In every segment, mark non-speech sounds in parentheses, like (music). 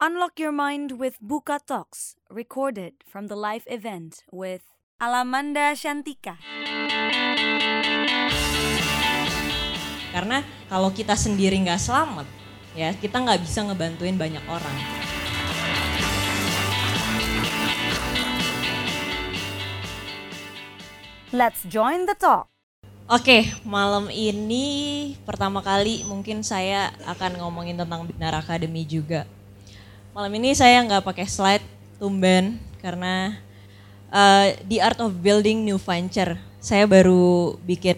Unlock your mind with Buka Talks, recorded from the live event with Alamanda Shantika. Karena kalau kita sendiri nggak selamat, ya kita nggak bisa ngebantuin banyak orang. Let's join the talk. Oke, malam ini pertama kali mungkin saya akan ngomongin tentang Binar Academy juga. Malam ini saya nggak pakai slide tumben karena uh, The Art of Building New Venture. Saya baru bikin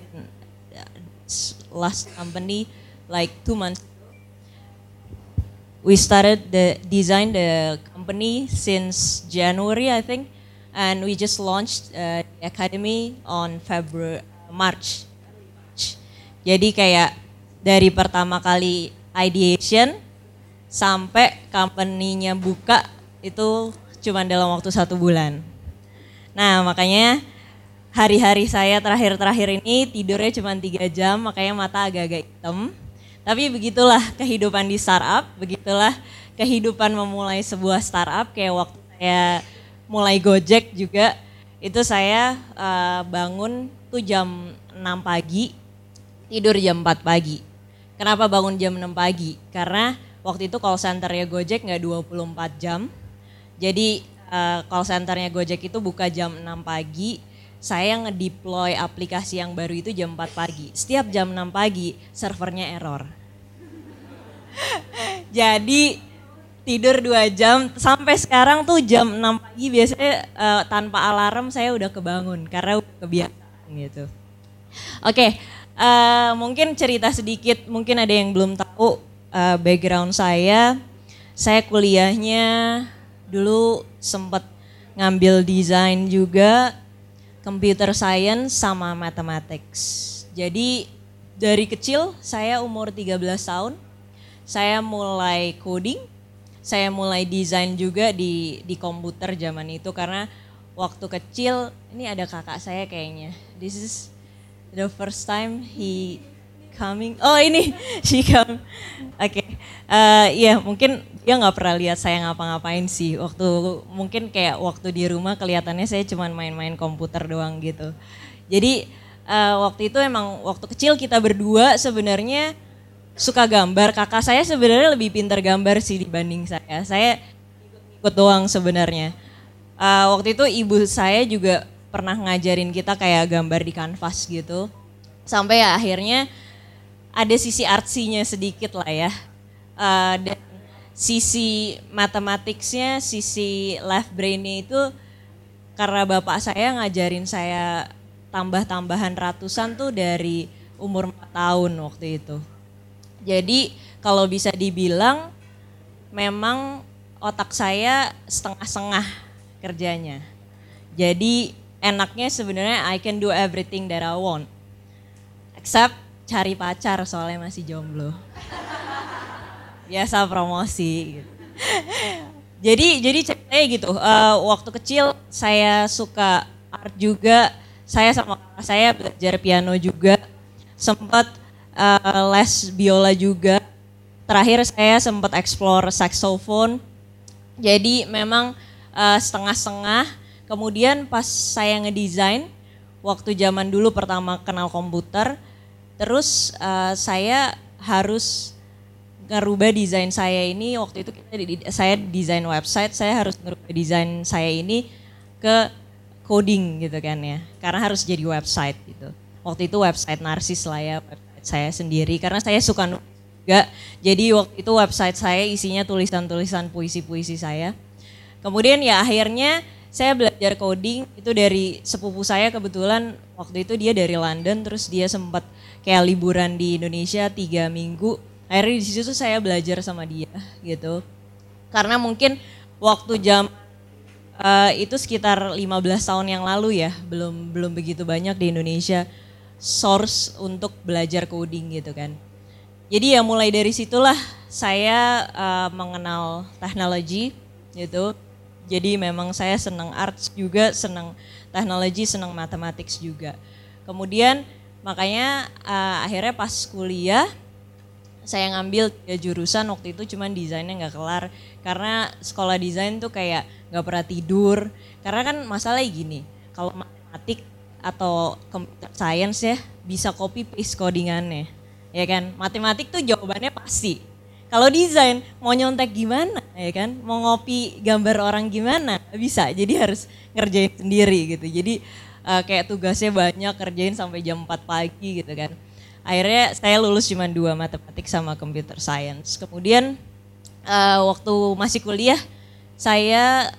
last company like two months. We started the design the company since January I think, and we just launched uh, the academy on February March. Jadi kayak dari pertama kali ideation sampai company-nya buka itu cuma dalam waktu satu bulan. Nah makanya hari-hari saya terakhir-terakhir ini tidurnya cuma tiga jam makanya mata agak-agak hitam. Tapi begitulah kehidupan di startup, begitulah kehidupan memulai sebuah startup kayak waktu saya mulai Gojek juga itu saya uh, bangun tuh jam 6 pagi, tidur jam 4 pagi. Kenapa bangun jam 6 pagi? Karena waktu itu call centernya Gojek nggak 24 jam. Jadi uh, call centernya Gojek itu buka jam 6 pagi, saya ngedeploy aplikasi yang baru itu jam 4 pagi. Setiap jam 6 pagi servernya error. (laughs) Jadi tidur 2 jam sampai sekarang tuh jam 6 pagi biasanya uh, tanpa alarm saya udah kebangun karena kebiasaan gitu. Oke, okay, uh, mungkin cerita sedikit mungkin ada yang belum tahu uh, background saya. Saya kuliahnya dulu sempat ngambil desain juga, computer science sama mathematics. Jadi dari kecil saya umur 13 tahun, saya mulai coding, saya mulai desain juga di di komputer zaman itu karena waktu kecil ini ada kakak saya kayaknya. This is the first time he coming. Oh ini (laughs) she come. Oke, okay. uh, ya mungkin dia nggak pernah lihat saya ngapa-ngapain sih. Waktu mungkin kayak waktu di rumah kelihatannya saya cuma main-main komputer doang gitu. Jadi uh, waktu itu emang waktu kecil kita berdua sebenarnya suka gambar. Kakak saya sebenarnya lebih pintar gambar sih dibanding saya. Saya ikut doang sebenarnya. Uh, waktu itu ibu saya juga pernah ngajarin kita kayak gambar di kanvas gitu. Sampai ya akhirnya ada sisi artsinya sedikit lah ya. Uh, dan sisi matematiknya, sisi left brainnya itu karena bapak saya ngajarin saya tambah-tambahan ratusan tuh dari umur 4 tahun waktu itu. Jadi kalau bisa dibilang memang otak saya setengah-setengah kerjanya. Jadi enaknya sebenarnya I can do everything that I want. Except cari pacar soalnya masih jomblo. Biasa promosi jadi jadi ceritanya gitu, uh, waktu kecil saya suka art juga, saya sama saya belajar piano juga, sempat uh, les biola juga. Terakhir saya sempat explore saxophone. Jadi memang uh, setengah-setengah. Kemudian pas saya ngedesain, waktu zaman dulu pertama kenal komputer, Terus uh, saya harus ngerubah desain saya ini waktu itu kita saya desain website, saya harus ngerubah desain saya ini ke coding gitu kan ya. Karena harus jadi website gitu. Waktu itu website narsis lah ya, website saya sendiri karena saya suka juga. Jadi waktu itu website saya isinya tulisan-tulisan puisi-puisi saya. Kemudian ya akhirnya saya belajar coding itu dari sepupu saya kebetulan waktu itu dia dari London terus dia sempat kayak liburan di Indonesia tiga minggu. Akhirnya di situ saya belajar sama dia gitu. Karena mungkin waktu jam uh, itu sekitar 15 tahun yang lalu ya, belum belum begitu banyak di Indonesia source untuk belajar coding gitu kan. Jadi ya mulai dari situlah saya uh, mengenal teknologi gitu. Jadi memang saya senang arts juga, senang teknologi, senang mathematics juga. Kemudian Makanya uh, akhirnya pas kuliah saya ngambil ya jurusan waktu itu cuman desainnya nggak kelar. Karena sekolah desain tuh kayak nggak pernah tidur. Karena kan masalahnya gini kalau matematik atau computer science ya bisa copy paste codingannya ya kan? Matematik tuh jawabannya pasti kalau desain mau nyontek gimana ya kan? Mau ngopi gambar orang gimana? Bisa jadi harus ngerjain sendiri gitu. Jadi uh, kayak tugasnya banyak kerjain sampai jam 4 pagi gitu kan. Akhirnya saya lulus cuma dua matematik sama computer science. Kemudian uh, waktu masih kuliah saya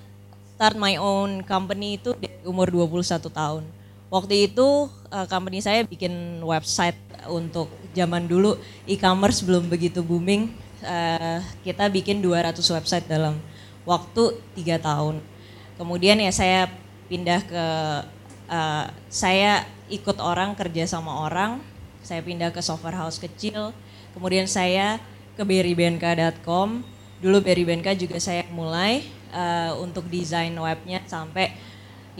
start my own company itu di umur 21 tahun. Waktu itu uh, company saya bikin website untuk zaman dulu e-commerce belum begitu booming uh, kita bikin 200 website dalam waktu tiga tahun kemudian ya saya pindah ke uh, saya ikut orang kerja sama orang saya pindah ke software house kecil, kemudian saya ke berrybenka.com. Dulu berrybenka juga saya mulai uh, untuk desain webnya sampai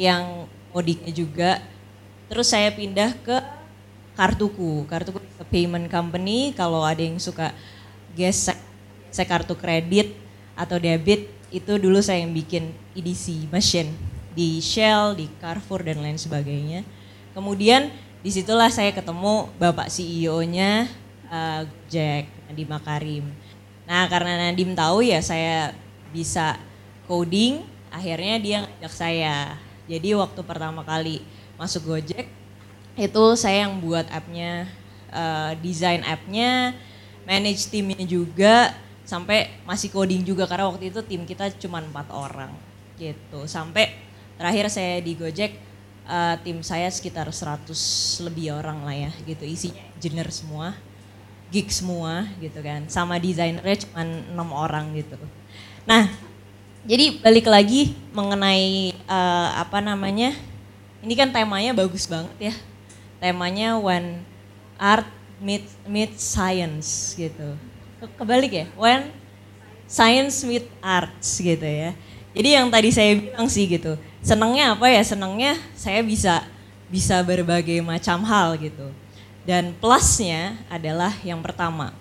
yang codingnya juga. Terus saya pindah ke kartuku, kartuku payment company. Kalau ada yang suka gesek, saya kartu kredit atau debit itu dulu saya yang bikin EDC machine di Shell, di Carrefour dan lain sebagainya. Kemudian di situlah saya ketemu bapak CEO-nya uh, Jack Nadim Makarim. Nah karena Nadim tahu ya saya bisa coding, akhirnya dia ngajak saya. Jadi waktu pertama kali masuk Gojek itu saya yang buat appnya, uh, desain appnya, manage timnya juga, sampai masih coding juga karena waktu itu tim kita cuma empat orang gitu. Sampai terakhir saya di Gojek uh, tim saya sekitar 100 lebih orang lah ya gitu. Isinya engineer semua geek semua gitu kan. Sama desainernya cuma enam orang gitu. Nah jadi balik lagi mengenai uh, apa namanya ini kan temanya bagus banget ya. Temanya when art meet meet science gitu. Ke kebalik ya? When science meet arts gitu ya. Jadi yang tadi saya bilang sih gitu senangnya apa ya? Senangnya saya bisa bisa berbagai macam hal gitu. Dan plusnya adalah yang pertama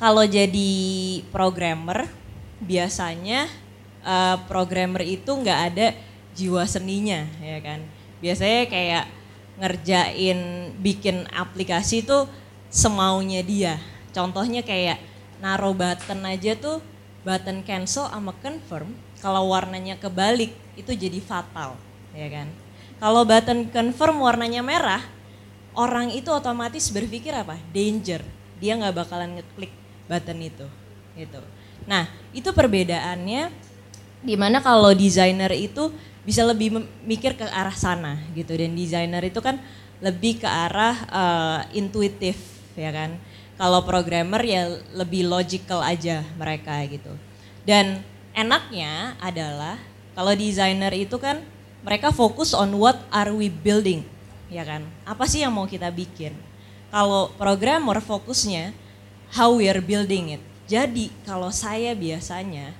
kalau jadi programmer biasanya uh, programmer itu nggak ada jiwa seninya ya kan? Biasanya kayak ngerjain bikin aplikasi tuh semaunya dia contohnya kayak naruh button aja tuh button cancel sama confirm kalau warnanya kebalik itu jadi fatal, ya kan? Kalau button confirm warnanya merah, orang itu otomatis berpikir apa? Danger. Dia nggak bakalan ngeklik button itu, gitu. Nah, itu perbedaannya di mana kalau desainer itu bisa lebih mikir ke arah sana gitu dan desainer itu kan lebih ke arah uh, intuitif ya kan kalau programmer ya lebih logical aja mereka gitu dan enaknya adalah kalau desainer itu kan mereka fokus on what are we building, ya kan? Apa sih yang mau kita bikin? Kalau programmer fokusnya how we are building it. Jadi kalau saya biasanya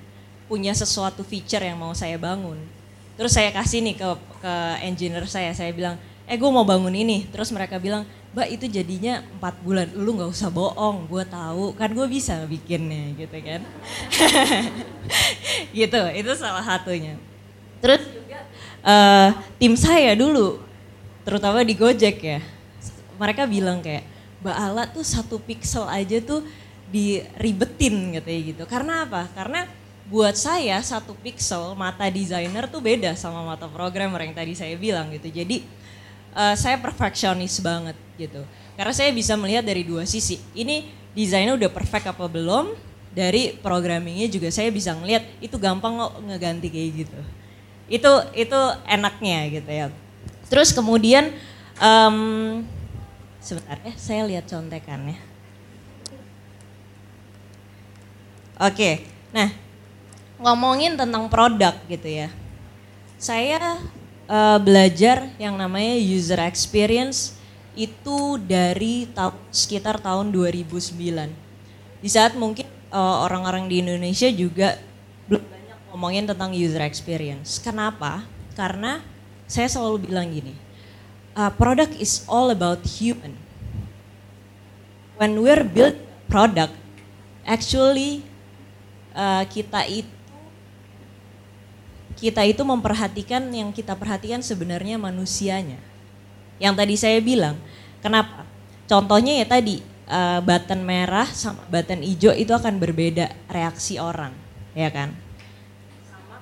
punya sesuatu feature yang mau saya bangun, terus saya kasih nih ke ke engineer saya, saya bilang, eh gue mau bangun ini, terus mereka bilang, Mbak itu jadinya empat bulan, lu nggak usah bohong, gue tahu kan gue bisa bikinnya gitu kan. (laughs) gitu, itu salah satunya. Terus juga uh, tim saya dulu, terutama di Gojek ya, mereka bilang kayak Mbak Ala tuh satu pixel aja tuh diribetin katanya gitu. Karena apa? Karena buat saya satu pixel mata desainer tuh beda sama mata programmer yang tadi saya bilang gitu. Jadi uh, saya perfeksionis banget gitu. Karena saya bisa melihat dari dua sisi. Ini desainnya udah perfect apa belum? Dari programmingnya juga saya bisa ngelihat itu gampang kok ngeganti kayak gitu. Itu itu enaknya gitu ya. Terus kemudian um, sebentar ya saya lihat contekannya. Oke, nah ngomongin tentang produk gitu ya. Saya uh, belajar yang namanya user experience itu dari ta sekitar tahun 2009. Di saat mungkin uh, orang-orang di Indonesia juga belum banyak ngomongin tentang user experience. Kenapa? Karena saya selalu bilang gini, uh, product is all about human. when we're build product, actually uh, kita itu kita itu memperhatikan yang kita perhatikan sebenarnya manusianya. Yang tadi saya bilang, kenapa? Contohnya ya tadi uh, button merah sama button hijau itu akan berbeda reaksi orang, ya kan?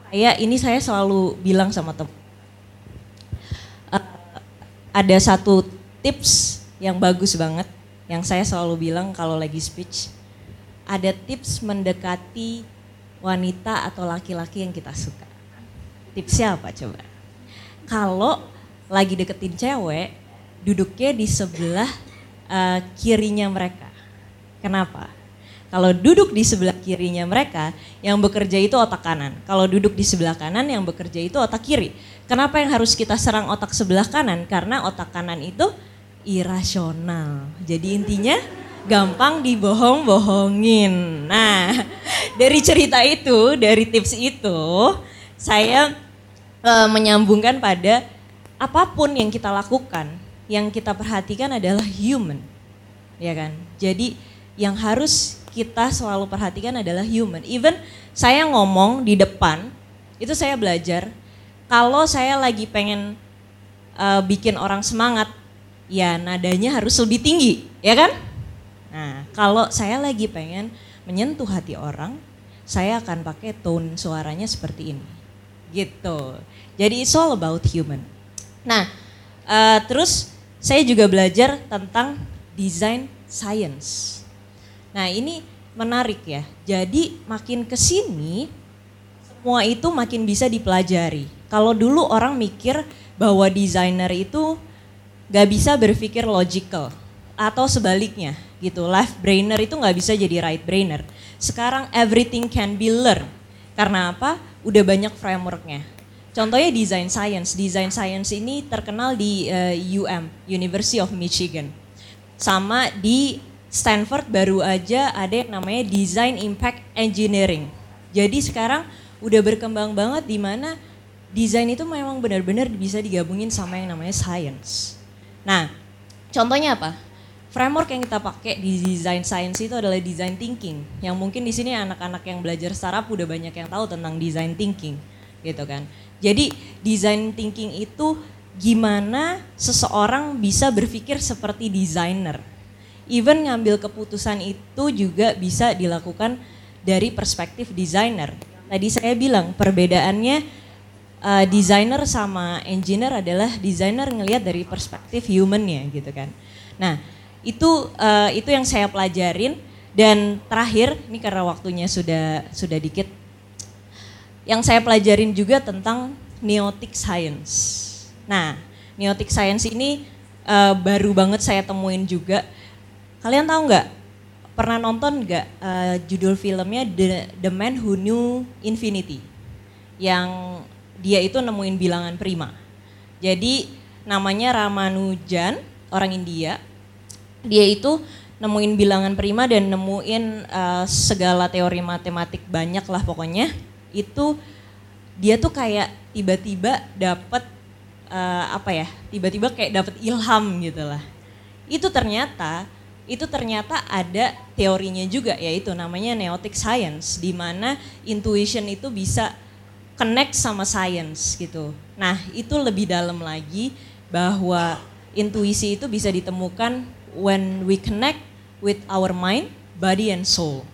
kayak ini saya selalu bilang sama teman. Uh, ada satu tips yang bagus banget yang saya selalu bilang kalau lagi speech. Ada tips mendekati wanita atau laki-laki yang kita suka. Tipsnya apa coba? Kalau lagi deketin cewek, duduknya di sebelah uh, kirinya mereka. Kenapa? Kalau duduk di sebelah kirinya mereka, yang bekerja itu otak kanan. Kalau duduk di sebelah kanan, yang bekerja itu otak kiri. Kenapa yang harus kita serang otak sebelah kanan? Karena otak kanan itu irasional. Jadi intinya gampang dibohong-bohongin. Nah, (laughs) dari cerita itu, dari tips itu, saya e, menyambungkan pada apa pun yang kita lakukan, yang kita perhatikan adalah human, ya kan? Jadi yang harus kita selalu perhatikan adalah human. Even saya ngomong di depan, itu saya belajar. Kalau saya lagi pengen uh, bikin orang semangat, ya nadanya harus lebih tinggi, ya kan? Nah, kalau saya lagi pengen menyentuh hati orang, saya akan pakai tone suaranya seperti ini. Gitu. Jadi it's all about human. Nah, uh, terus saya juga belajar tentang design science. Nah, ini menarik ya. Jadi makin ke sini semua itu makin bisa dipelajari. Kalau dulu orang mikir bahwa desainer itu gak bisa berpikir logical atau sebaliknya gitu. Left brainer itu gak bisa jadi right brainer. Sekarang everything can be learned. Karena apa? Udah banyak frameworknya. Contohnya design science. Design science ini terkenal di uh, UM, University of Michigan. Sama di Stanford baru aja ada yang namanya Design Impact Engineering. Jadi sekarang udah berkembang banget di mana desain itu memang benar-benar bisa digabungin sama yang namanya science. Nah, contohnya apa? Framework yang kita pakai di design science itu adalah design thinking. Yang mungkin di sini anak-anak yang belajar startup udah banyak yang tahu tentang design thinking, gitu kan. Jadi design thinking itu gimana seseorang bisa berpikir seperti desainer even ngambil keputusan itu juga bisa dilakukan dari perspektif desainer. Tadi saya bilang perbedaannya uh, desainer sama engineer adalah desainer ngelihat dari perspektif humannya gitu kan. Nah itu uh, itu yang saya pelajarin dan terakhir ini karena waktunya sudah sudah dikit, yang saya pelajarin juga tentang neotic science. Nah neotic science ini uh, baru banget saya temuin juga Kalian tahu nggak? Pernah nonton nggak uh, judul filmnya The, The Man Who Knew Infinity? Yang dia itu nemuin bilangan prima. Jadi namanya Ramanujan, orang India. Dia itu nemuin bilangan prima dan nemuin uh, segala teori matematik banyak lah pokoknya. Itu dia tuh kayak tiba-tiba dapat uh, apa ya? Tiba-tiba kayak dapat ilham gitu lah. Itu ternyata itu ternyata ada teorinya juga yaitu namanya neotic science di mana intuition itu bisa connect sama science gitu. Nah, itu lebih dalam lagi bahwa intuisi itu bisa ditemukan when we connect with our mind, body and soul.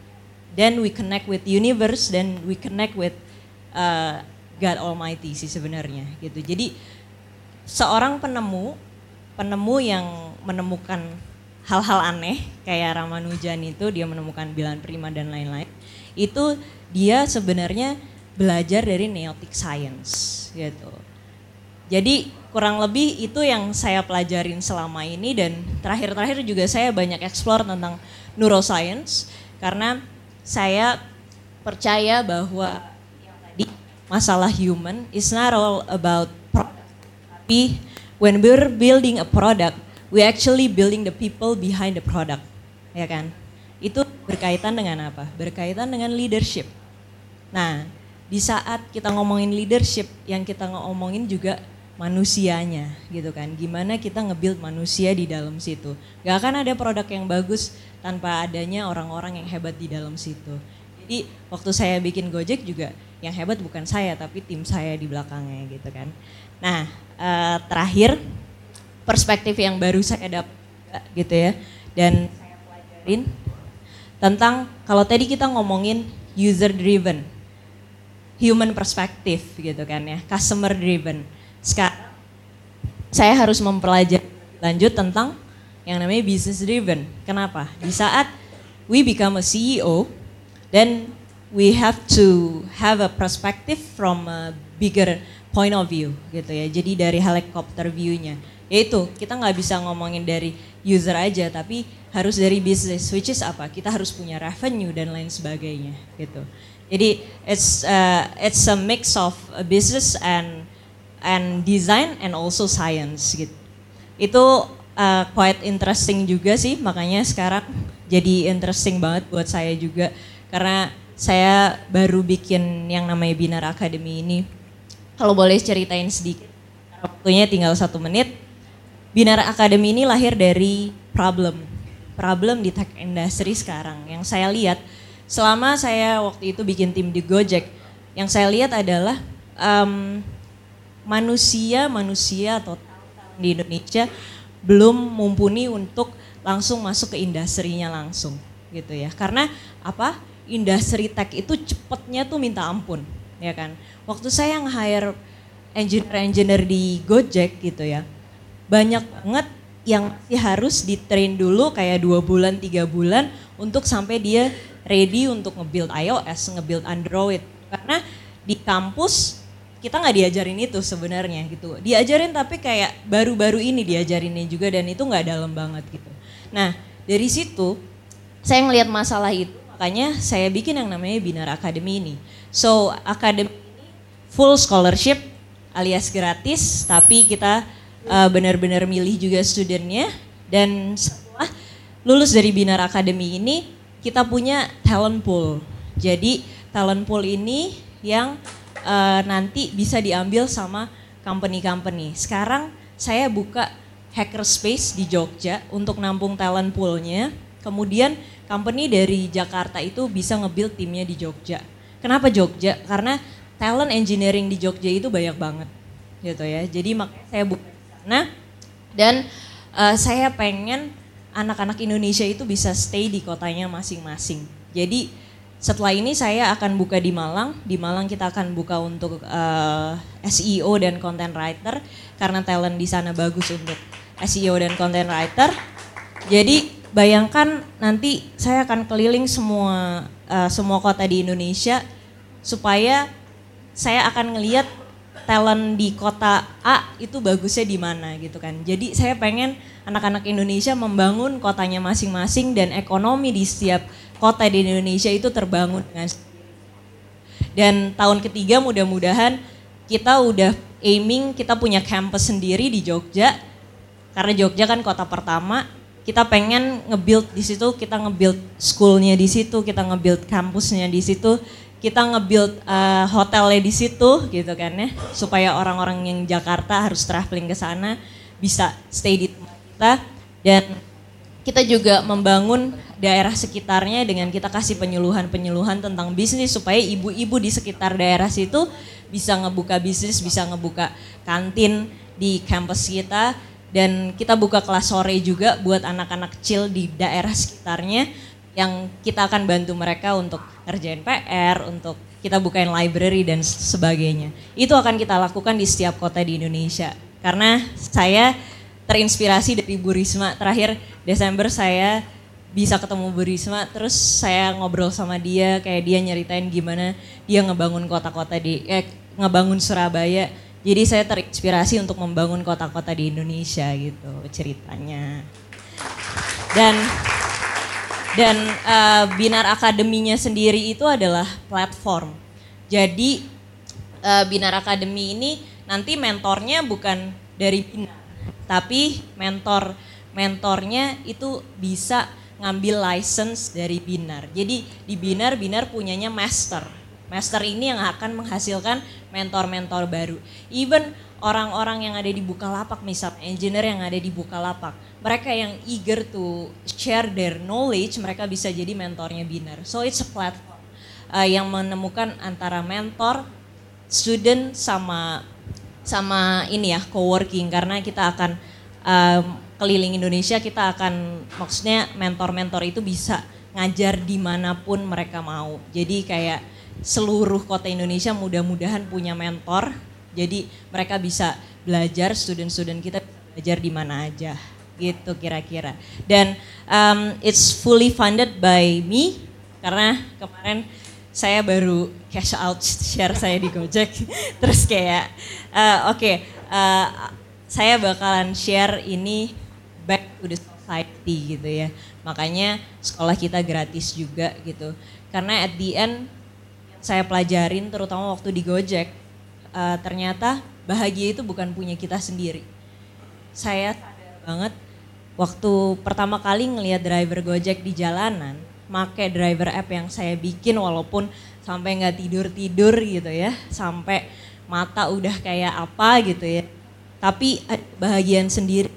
Then we connect with universe, then we connect with uh, God Almighty sih sebenarnya gitu. Jadi seorang penemu, penemu yang menemukan hal-hal aneh kayak Ramanujan itu dia menemukan bilangan prima dan lain-lain itu dia sebenarnya belajar dari neotic science gitu. Jadi kurang lebih itu yang saya pelajarin selama ini dan terakhir-terakhir juga saya banyak explore tentang neuroscience karena saya percaya bahwa tadi masalah human is not all about product, tapi when we're building a product we actually building the people behind the product, ya kan? Itu berkaitan dengan apa? Berkaitan dengan leadership. Nah, di saat kita ngomongin leadership, yang kita ngomongin juga manusianya gitu kan. Gimana kita nge-build manusia di dalam situ. Gak akan ada produk yang bagus tanpa adanya orang-orang yang hebat di dalam situ. Jadi waktu saya bikin Gojek juga yang hebat bukan saya tapi tim saya di belakangnya gitu kan. Nah uh, terakhir perspektif yang baru saya dapat gitu ya dan saya pelajarin tentang kalau tadi kita ngomongin user driven, human perspective gitu kan ya, customer driven. Sekarang saya harus mempelajari lanjut tentang yang namanya business driven. Kenapa? Di saat we become a CEO, then we have to have a perspective from a bigger point of view gitu ya. Jadi dari helikopter view-nya. Yaitu kita nggak bisa ngomongin dari user aja, tapi harus dari bisnis. Which is apa? Kita harus punya revenue dan lain sebagainya gitu. Jadi it's uh, it's a mix of a business and and design and also science gitu. Itu uh, quite interesting juga sih makanya sekarang jadi interesting banget buat saya juga karena saya baru bikin yang namanya Binar Academy ini. Kalau boleh ceritain sedikit, waktunya tinggal satu menit. Binar Academy ini lahir dari problem, problem di tech industry sekarang. Yang saya lihat selama saya waktu itu bikin tim di Gojek, yang saya lihat adalah um, manusia manusia atau di Indonesia belum mumpuni untuk langsung masuk ke industrinya langsung gitu ya. Karena apa? Industri tech itu cepetnya tuh minta ampun, ya kan. Waktu saya yang hire engineer-engineer di Gojek gitu ya, banyak banget yang masih harus di train dulu kayak dua bulan, tiga bulan untuk sampai dia ready untuk nge-build iOS, nge-build Android. Karena di kampus kita nggak diajarin itu sebenarnya gitu. Diajarin tapi kayak baru-baru ini diajarinnya juga dan itu nggak dalam banget gitu. Nah dari situ saya ngelihat masalah itu makanya saya bikin yang namanya Binar Academy ini. So academy ini full scholarship alias gratis tapi kita uh, benar-benar milih juga studennya dan setelah lulus dari Binar Academy ini kita punya talent pool. Jadi talent pool ini yang uh, nanti bisa diambil sama company-company. Sekarang saya buka hackerspace di Jogja untuk nampung talent poolnya. Kemudian company dari Jakarta itu bisa nge-build timnya di Jogja. Kenapa Jogja? Karena talent engineering di Jogja itu banyak banget gitu ya. Jadi saya buka sana dan uh, saya pengen anak-anak Indonesia itu bisa stay di kotanya masing-masing. Jadi setelah ini saya akan buka di Malang. Di Malang kita akan buka untuk uh, eh, SEO dan content writer karena talent di sana bagus untuk SEO dan content writer. Jadi bayangkan nanti saya akan keliling semua uh, semua kota di Indonesia supaya saya akan ngelihat talent di kota A itu bagusnya di mana gitu kan. Jadi saya pengen anak-anak Indonesia membangun kotanya masing-masing dan ekonomi di setiap kota di Indonesia itu terbangun dengan dan tahun ketiga mudah-mudahan kita udah aiming kita punya campus sendiri di Jogja. Karena Jogja kan kota pertama kita pengen nge-build di situ kita nge-build schoolnya di situ kita nge-build kampusnya di situ kita nge-build uh, hotelnya di situ gitu kan ya. Supaya orang-orang yang Jakarta harus traveling ke sana bisa stay di tempat kita. Dan kita juga membangun daerah sekitarnya dengan kita kasih penyuluhan-penyuluhan tentang bisnis supaya ibu-ibu di sekitar daerah situ bisa ngebuka bisnis, bisa ngebuka kantin di kampus kita dan kita buka kelas sore juga buat anak-anak kecil di daerah sekitarnya yang kita akan bantu mereka untuk ngerjain PR, untuk kita bukain library dan sebagainya. Itu akan kita lakukan di setiap kota di Indonesia. Karena saya terinspirasi dari Bu Risma. Terakhir Desember saya bisa ketemu Bu Risma, terus saya ngobrol sama dia, kayak dia nyeritain gimana dia ngebangun kota-kota di, eh, ngebangun Surabaya. Jadi saya terinspirasi untuk membangun kota-kota di Indonesia gitu ceritanya. Dan dan uh, Binar Akademinya sendiri itu adalah platform. Jadi uh, Binar Akademi ini nanti mentornya bukan dari Binar, tapi mentor mentornya itu bisa ngambil license dari Binar. Jadi di Binar Binar punyanya master. Master ini yang akan menghasilkan mentor-mentor baru. Even orang-orang yang ada di Bukalapak misal engineer yang ada di Bukalapak, mereka yang eager to share their knowledge, mereka bisa jadi mentornya Binar. So it's a platform uh, yang menemukan antara mentor, student sama sama ini ya co-working karena kita akan um, keliling Indonesia kita akan maksudnya mentor-mentor itu bisa ngajar di mana pun mereka mau. Jadi kayak seluruh kota Indonesia mudah-mudahan punya mentor. Jadi mereka bisa belajar, student-student kita belajar di mana aja gitu kira-kira. Dan um, it's fully funded by me karena kemarin saya baru cash out share saya di Gojek. (laughs) Terus kayak uh, oke okay, uh, saya bakalan share ini back to the society gitu ya. Makanya sekolah kita gratis juga gitu. Karena at the end saya pelajarin terutama waktu di Gojek uh, ternyata bahagia itu bukan punya kita sendiri. Saya sadar banget waktu pertama kali ngelihat driver Gojek di jalanan, make driver app yang saya bikin walaupun sampai nggak tidur tidur gitu ya, sampai mata udah kayak apa gitu ya. Tapi bahagian sendiri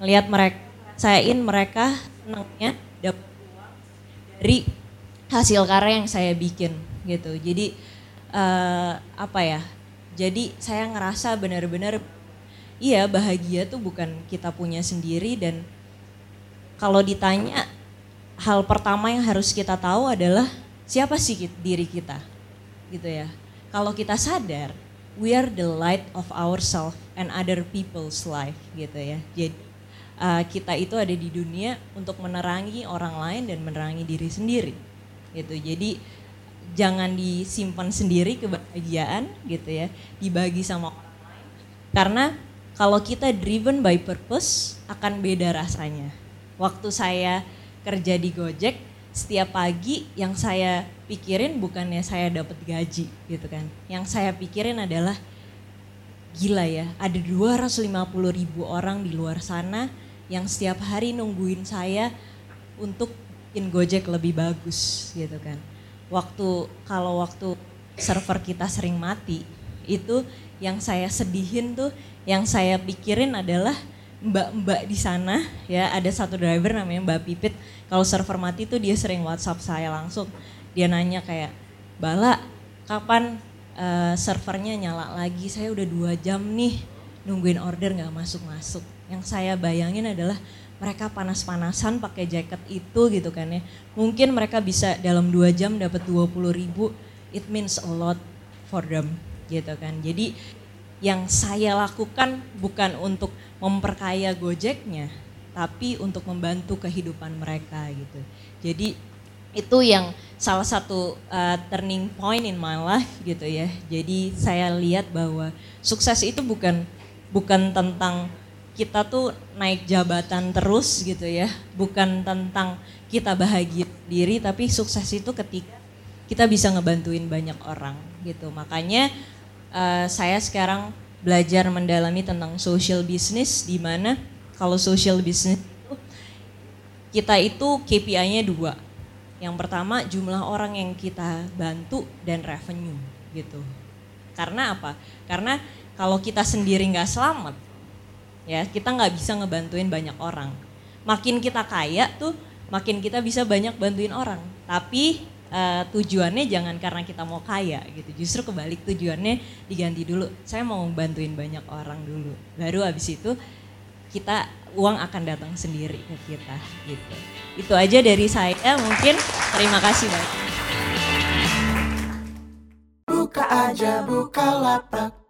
ngelihat mereka, sayain mereka senangnya dari hasil karya yang saya bikin gitu. Jadi uh, apa ya? Jadi saya ngerasa benar-benar iya bahagia tuh bukan kita punya sendiri dan kalau ditanya hal pertama yang harus kita tahu adalah siapa sih diri kita gitu ya. Kalau kita sadar we are the light of ourselves and other people's life gitu ya. Jadi uh, kita itu ada di dunia untuk menerangi orang lain dan menerangi diri sendiri gitu. Jadi jangan disimpan sendiri kebahagiaan gitu ya, dibagi sama orang lain. Karena kalau kita driven by purpose akan beda rasanya. Waktu saya kerja di Gojek, setiap pagi yang saya pikirin bukannya saya dapat gaji gitu kan. Yang saya pikirin adalah gila ya, ada 250 ribu orang di luar sana yang setiap hari nungguin saya untuk bikin Gojek lebih bagus gitu kan waktu kalau waktu server kita sering mati itu yang saya sedihin tuh yang saya pikirin adalah mbak-mbak di sana ya ada satu driver namanya Mbak Pipit kalau server mati tuh dia sering WhatsApp saya langsung dia nanya kayak Bala kapan uh, servernya nyala lagi saya udah dua jam nih nungguin order nggak masuk masuk yang saya bayangin adalah mereka panas-panasan pakai jaket itu gitu kan ya. Mungkin mereka bisa dalam dua jam dapat 20 ribu, it means a lot for them gitu kan. Jadi yang saya lakukan bukan untuk memperkaya Gojeknya, tapi untuk membantu kehidupan mereka gitu. Jadi itu yang salah satu uh, turning point in my life gitu ya. Jadi saya lihat bahwa sukses itu bukan bukan tentang kita tuh naik jabatan terus gitu ya. Bukan tentang kita bahagia diri tapi sukses itu ketika kita bisa ngebantuin banyak orang gitu. Makanya uh, saya sekarang belajar mendalami tentang social business di mana kalau social business itu kita itu KPI-nya dua. Yang pertama jumlah orang yang kita bantu dan revenue gitu. Karena apa? Karena kalau kita sendiri nggak selamat, ya kita nggak bisa ngebantuin banyak orang makin kita kaya tuh makin kita bisa banyak bantuin orang tapi uh, tujuannya jangan karena kita mau kaya gitu justru kebalik tujuannya diganti dulu saya mau bantuin banyak orang dulu baru abis itu kita uang akan datang sendiri ke kita gitu. Itu aja dari saya mungkin terima kasih banyak. Buka aja buka lapak